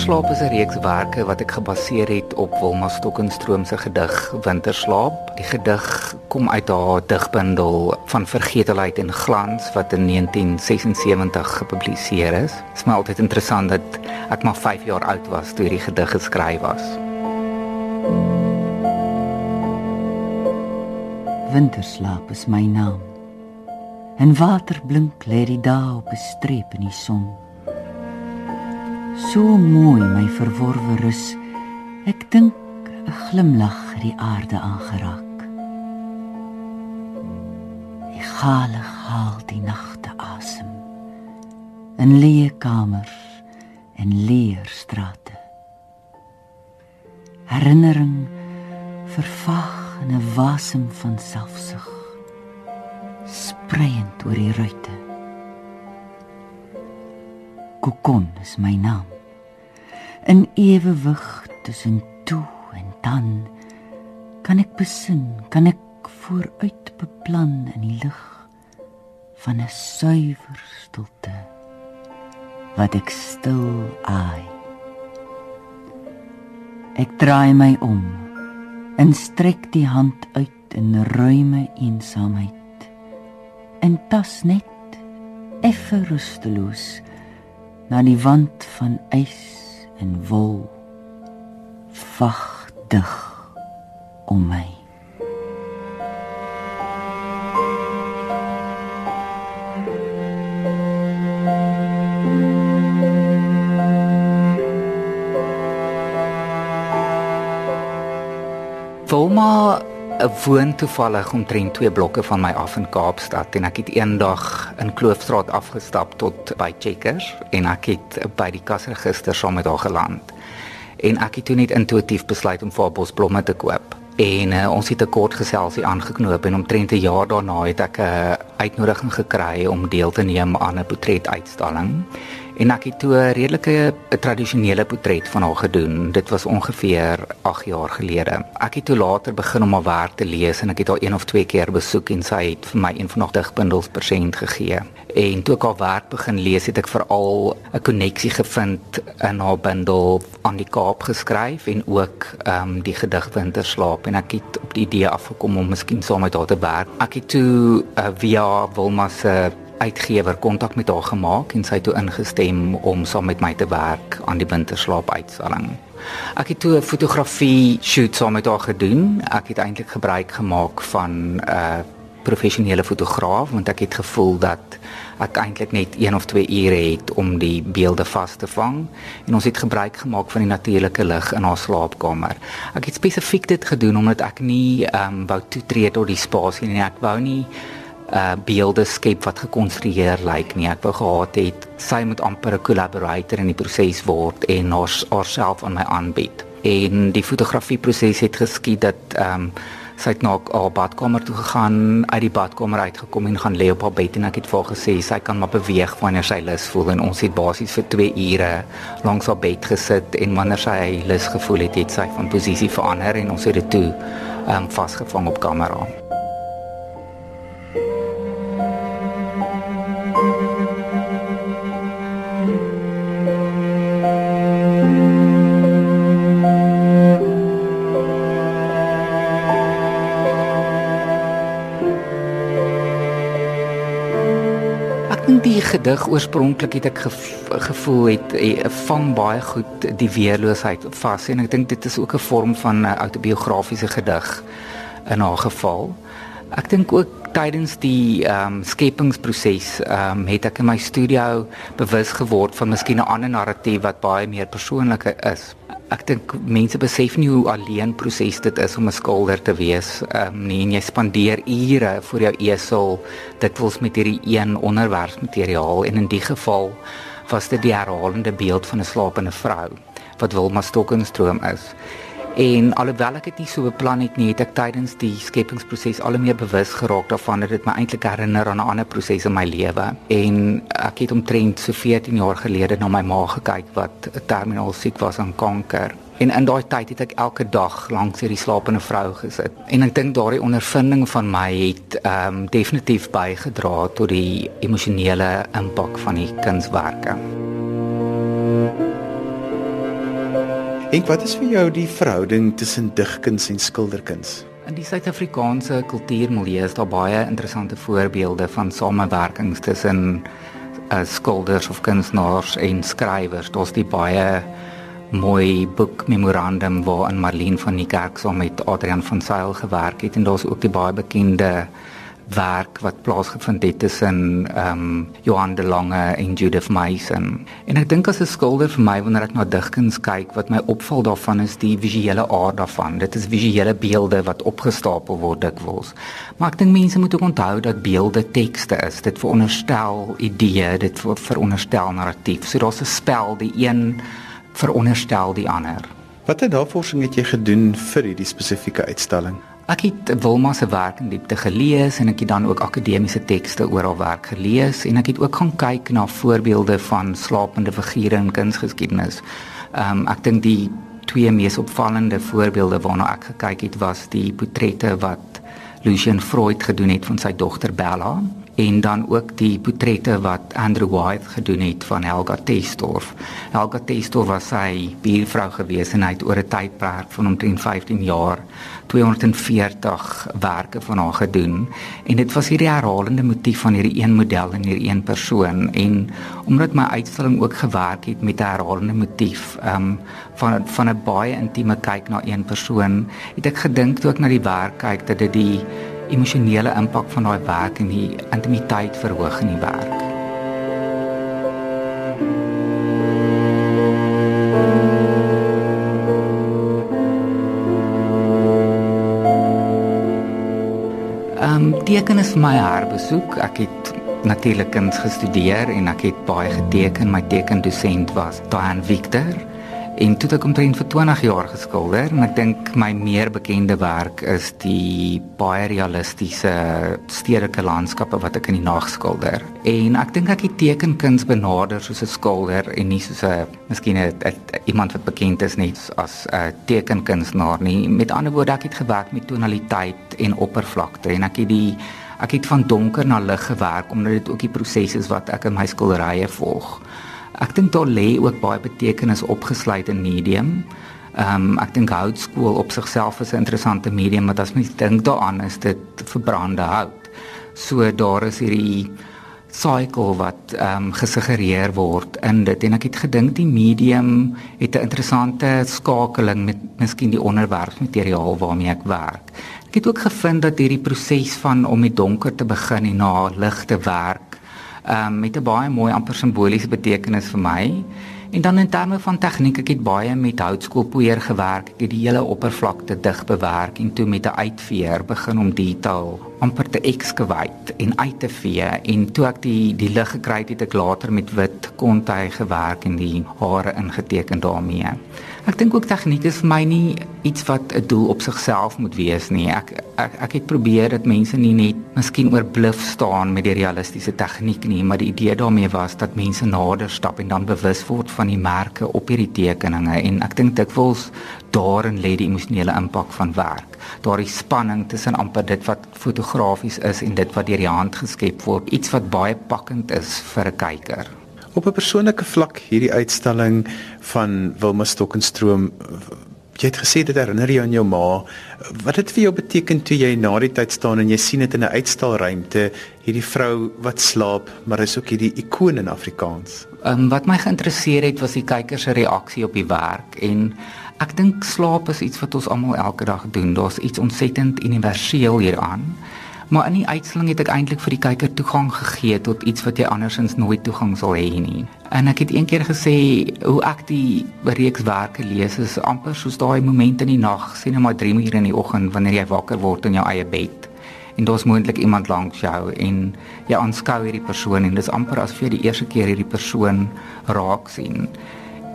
Winterslaap is 'n reekswerke wat ek gebaseer het op Wilma Stokenstroom se gedig Winterslaap. Die gedig kom uit haar digbundel van Vergetelheid en Glans wat in 1976 gepubliseer is. Dit is my altyd interessant dat ek maar 5 jaar oud was toe hierdie gedig geskryf was. Winterslaap is my naam. En water blink lê die dae op 'n streep in die son. So mooi my verworwe rus. Ek dink 'n glimlag het die aarde aangeraak. Die gale haal die nagte asem. In leë kamers en leer strate. Herinnering vervaag in 'n wasem van selfsug. Spreiend oor die ruite. Kokon is my naam. In ewewig tussen toe en dan kan ek besin, kan ek vooruit beplan in die lig van 'n suiwer stilte wat ek stil aai. Ek draai my om en strek die hand uit in ruime eensaamheid en tas net effe rusteloos na die wand van ys en wol vagtig om my. Wilma woon toevallig omtrent twee blokke van my af in Kaapstad en ek het eendag in Kloofstraat afgestap tot by Checkers en ek het by die kasregister saam met haar geland. En ek het toe net intuïtief besluit om vir haar bosblomme te koop. En uh, ons het 'n kort geselsie aangeknoop en omtrent 'n jaar daarna het ek 'n uitnodiging gekry om deel te neem aan 'n portretuitstalling. En ek het toe 'n redelike tradisionele portret van haar gedoen. Dit was ongeveer 8 jaar gelede. Ek het toe later begin om haar werk te lees en ek het haar een of twee keer besoek en sy het vir my een van haar digbundels persent gegee. En toe ek haar werk begin lees, het ek veral 'n koneksie gevind in haar bundel aan die Kaap geskryf en ook ehm um, die gedig Winterslaap en ek het op die idee afgekom om miskien saam met haar te werk. Ek het toe uh, via Wilma se uitgewer kontak met haar gemaak en sy toe ingestem om saam met my te werk aan die winterslaap uitstalling. Ek het toe 'n fotografie shoot saam met haar gedoen. Ek het eintlik gebruik gemaak van 'n uh, professionele fotograaf want ek het gevoel dat ek eintlik net 1 of 2 ure het om die beelde vas te vang en ons het gebruik gemaak van die natuurlike lig in haar slaapkamer. Ek het spesifiek dit gedoen omdat ek nie ehm um, wou toetree tot die spasie nie. Ek wou nie uh beelde skep wat gekonstrueer lyk like nie. Ek wou gehad het sy moet amper 'n collaborator in die proses word en haarself aan my aanbied. En die fotografie proses het geskied dat ehm um, sy het na haar badkamer toe gegaan, uit die badkamer uitgekom en gaan lê op haar bed en ek het vir haar gesê sy kan maar beweeg wanneer sy lus voel en ons het basies vir 2 ure langs haar bed gesit en wanneer sy lus gevoel het, het sy van posisie verander en ons het dit toe ehm um, vasgevang op kamera. Die gedig oorspronklik het ek gevoel het eh, vang baie goed die weerloosheid vas en ek dink dit is ook 'n vorm van 'n autobiografiese gedig in haar geval. Ek dink ook tydens die ehm um, skepingsproses ehm um, het ek in my studio bewus geword van miskien 'n ander narratief wat baie meer persoonlik is ek dink mense besef nie hoe alleen proses dit is om 'n skilder te wees. Ehm um, nee, en jy spandeer ure voor jou esel dit wils met hierdie een onderwerpsmateriaal en in die geval was dit die herhalende beeld van 'n slapende vrou wat Wilma Stokkenstroom is. En alhoewel ek dit nie so beplan het nie, het ek tydens die skepingsproses al meer bewus geraak daarvan dat dit my eintlik herinner aan 'n ander proses in my lewe. En ek het omtrent so 14 jaar gelede na my ma gekyk wat terminaal siek was aan kanker. En in daai tyd het ek elke dag langs hierdie slapende vrou gesit. En ek dink daardie ondervinding van my het ehm um, definitief bygedra tot die emosionele impak van die kunswerke. En wat is vir jou die verhouding tussen digkuns en skilderkuns? In die Suid-Afrikaanse kultuurmilieu is daar baie interessante voorbeelde van samewerkings tussen uh, skilders of kunstenaars en skrywers. Daar's die baie mooi boek memorandum waarin Marlene van die Kerk saam met Adrian van Sail gewerk het en daar's ook die baie bekende werk wat plaasgevind het tussen ehm um, Johan de Lange en Judith Mason. En ek dink as 'n skilder vir my wanneer ek na digkuns kyk, wat my opval daarvan is die visuele aard daarvan. Dit is visuele beelde wat opgestapel word dikwels. Maar ek dink mense moet ook onthou dat beelde tekste is. Dit veronderstel idee, dit veronderstel narratief. So daar's 'n spel, die een veronderstel die ander. Watter navorsing het jy gedoen vir hierdie spesifieke uitstalling? Ek het Wilma se werk in diepte gelees en ek het dan ook akademiese tekste oor haar werk gelees en ek het ook gaan kyk na voorbeelde van slapende figure in kunsgeskiedenis. Ehm um, ek dink die twee mees opvallende voorbeelde waarna ek gekyk het was die portrette wat Lucian Freud gedoen het van sy dogter Bella en dan ook die portrette wat Andrew White gedoen het van Helga Testorf. Helga Testorf was sy buurvrou gewees en hy het oor 'n tydperk van omtrent 15 jaar 240werke van haar gedoen en dit was hierdie herhalende motief van hierdie een model en hierdie een persoon en omdat my uitstalling ook gewerk het met 'n herhalende motief um van van 'n baie intieme kyk na een persoon het ek gedink toe ek na die werk kyk dat dit die emosionele impak van daai werk en die intimiteit verhoog in die werk Ehm um, teken is vir my herbesoek. Ek het natuurlik kuns gestudeer en ek het baie geteken. My tekendosent was Diane Victor. En toe het ek omtrent vir 20 jaar geskilder en ek dink my meer bekende werk is die baie realistiese stedelike landskappe wat ek in die nag skilder. En ek dink ek het tekenkuns benader soos 'n skilder en nie soos 'n miskien 'n iemand wat bekend is net as 'n tekenkunstenaar nie. Met ander woorde, ek het gewerk met tonaliteit en oppervlakte en ek het die ek het van donker na lig gewerk omdat dit ook die proses is wat ek in my skilderye volg. Ek dink daar lê ook baie betekenis opgesluit in medium. Ehm um, ek dink houtskool op sigself is 'n interessante medium, maar as mens dink daaraan is dit verbrande hout. So daar is hierdie cycle wat ehm um, gesuggereer word in dit en ek het gedink die medium het 'n interessante skakeling met miskien die onderwerpsmateriaal waarmee ek werk. Ek het ook gevind dat hierdie proses van om met donker te begin en na lig te werk um, met 'n baie mooi amper simboliese betekenis vir my. En dan in terme van tegniek, ek het baie met houtskoolpoeier gewerk. Ek het die hele oppervlakte dig bewerk en toe met 'n uitveer begin om detail amper te excavate en uit te vee en toe ek die die lig gekry het, het ek later met wit kontuig gewerk en die hare ingeteken daarmee. Ek dink ook tegniek is vir my nie iets wat 'n doel op sigself moet wees nie. Ek ek ek het probeer dat mense nie net miskien oorbluf staan met die realistiese tegniek nie, maar die idee daarmee was dat mense nader stap en dan bewus word van die merke op hierdie tekeninge en ek dink dikwels daarin lê die emosionele impak van werk. Daardie spanning tussen amper dit wat fotografies is en dit wat deur die hand geskep word, iets wat baie pakkend is vir 'n kyker. Op 'n persoonlike vlak hierdie uitstalling van Wilma Stokkenstroom jy het gesê dit herinner jou aan jou ma. Wat het vir jou beteken toe jy na die tyd staan en jy sien dit in 'n uitstalruimte hierdie vrou wat slaap, maar is ook hierdie ikoon in Afrikaans. Ehm um, wat my geïnteresseer het was die kykers se reaksie op die werk en ek dink slaap is iets wat ons almal elke dag doen. Daar's iets ontsettend universeel hieraan. Maar in die uitstalling het ek eintlik vir die kyker toegang gegee tot iets wat jy andersins nooit toegang sal hê nie. En ek het eendag gesê hoe ek die reekswerke lees is amper soos daai oomblik in die nag, sien jy maar 3 uur in die oggend wanneer jy wakker word in jou eie bed en daar's moontlik iemand langs jou en jy aanskou hierdie persoon en dis amper asof jy die eerste keer hierdie persoon raak sien.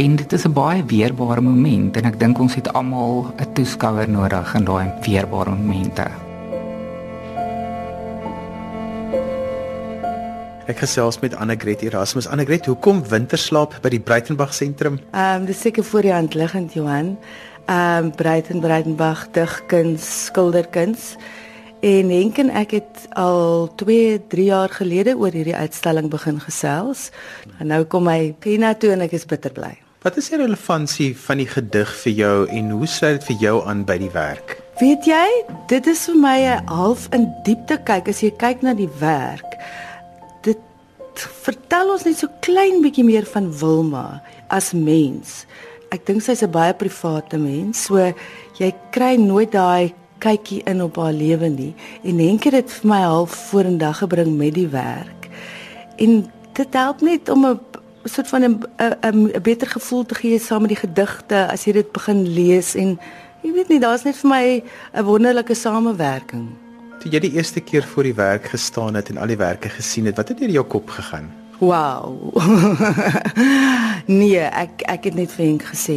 En dit is 'n baie weerbare oomblik en ek dink ons het almal 'n toeskouer nodig in daai weerbare oomblik. Ek gesels met Annegret Erasmus. Annegret, hoekom winterslaap by die Breitenberg sentrum? Ehm um, dis seker voor die hand liggend Johan. Ehm um, Breiten Breitenberg digkuns, skilderkuns. En Henk en ek het al 2, 3 jaar gelede oor hierdie uitstalling begin gesels. En nou kom hy hiernatoe en ek is bitter bly. Wat is die relevantie van die gedig vir jou en hoe sluit dit vir jou aan by die werk? Weet jy, dit is vir my 'n half in diepte kyk as jy kyk na die werk. Vertel ons net so klein bietjie meer van Wilma as mens. Ek dink sy's 'n baie private mens, so jy kry nooit daai kykie in op haar lewe nie. En Henk het dit vir my half vorendag gebring met die werk. En dit help net om 'n soort van 'n 'n beter gevoel te gee saam met die gedigte as jy dit begin lees en Ek weet nie, daar's net vir my 'n wonderlike samewerking. Toe jy die eerste keer voor die werk gestaan het en al die werke gesien het, wat het deur jou kop gegaan? Wow. nee, ek ek het net vir hom gesê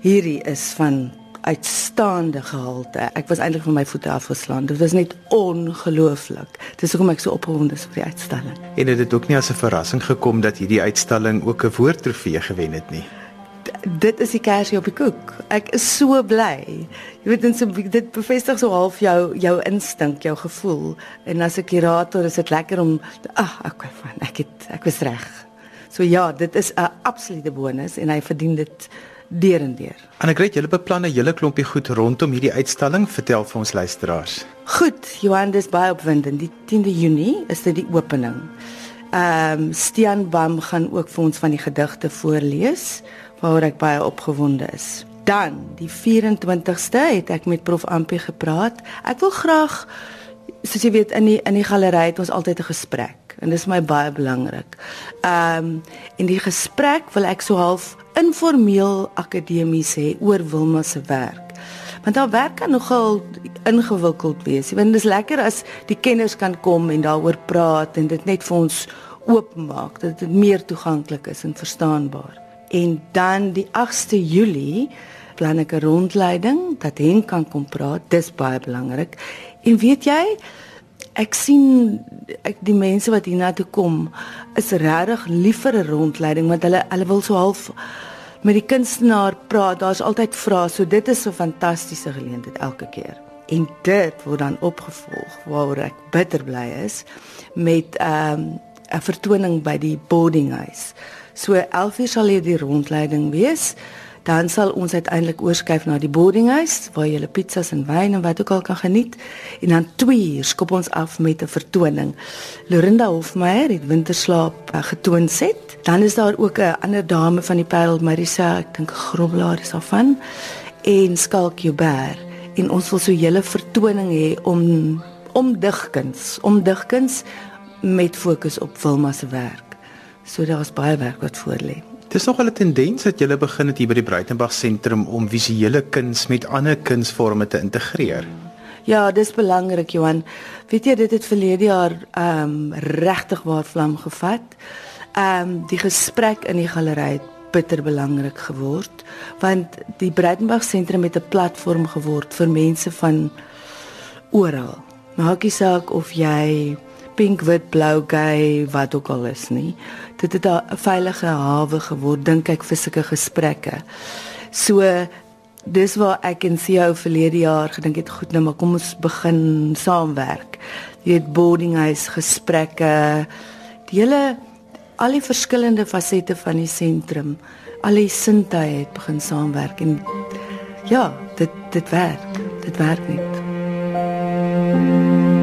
hierdie is van uitstaande gehalte. Ek was eintlik van my voete afgeslaan. Dit was net ongelooflik. Dis hoekom ek so opgewonde is vir die uitstalling. En het dit ook nie as 'n verrassing gekom dat hierdie uitstalling ook 'n woordtrofee gewen het nie? Dit is die kersie op die koek. Ek is so bly. Jy weet so dit bevestig so half jou jou instink, jou gevoel. En as 'n kurator is dit lekker om ag, ek van ek het ek was reg. So ja, dit is 'n absolute bonus en hy verdien dit deur en deur. Annegret, julle beplan 'n hele klompie goed rondom hierdie uitstalling. Vertel vir ons luisteraars. Goed, Johan, dis baie opwindend. Die 10de Junie is dit die opening. Ehm um, Stian Bam gaan ook vir ons van die gedigte voorlees waaroor ek baie opgewonde is. Dan, die 24ste het ek met Prof Ampie gepraat. Ek wil graag soos jy weet in die in die galery het ons altyd 'n gesprek en dit is my baie belangrik. Ehm um, in die gesprek wil ek so half informeel akademies hê oor Wilma se werk. Want haar werk kan nogal ingewikkeld wees. Weet dit is lekker as die kenners kan kom en daaroor praat en dit net vir ons oopmaak dat dit meer toeganklik is en verstaanbaar en dan die 8ste Julie plan ek 'n rondleiding dat hen kan kom praat. Dis baie belangrik. En weet jy, ek sien ek die mense wat hiernatoe kom is regtig lief vir 'n rondleiding want hulle hulle wil so half met die kunstenaar praat. Daar's altyd vrae. So dit is 'n fantastiese geleentheid elke keer. En dit word dan opgevolg waaroor ek bitter bly is met 'n um, vertoning by die boarding house. So 11 uur sal hier die rondleiding wees. Dan sal ons uiteindelik oorskuif na die boardinghuis waar jy pizzas en wyn en wat ook al kan geniet. En dan 2 uur skop ons af met 'n vertoning. Lorinda Hofmeyer het Winterslaap uh, getoon set. Dan is daar ook 'n ander dame van die Parel Marisa, ek dink Grobbelaar is daarvan en Skalk Joubert. En ons wil so 'n hele vertoning hê om om digkuns, om digkuns met fokus op Wilma se werk. So daar's baie werk wat voor lê. Dis nog 'n tendens dat jy begin het hier by die Breitenberg sentrum om visuele kuns met ander kunsvorme te integreer. Ja, dis belangrik Johan. Weet jy dit het verlede jaar ehm um, regtig waar vlam gevat. Ehm um, die gesprek in die galery het bitter belangrik geword want die Breitenberg sentrum het 'n platform geword vir mense van oral. Maakie saak of jy pink, wit, blou, gay, wat ook al is nie. Dit het 'n veilige hawe geword dink ek vir sulke gesprekke. So dis waar ek en CEO verlede jaar gedink het goed nou maar kom ons begin saamwerk. Jy het boarding house gesprekke, die hele al die verskillende fasette van die sentrum, al die sintuie het begin saamwerk en ja, dit dit werk. Dit werk net. Thank you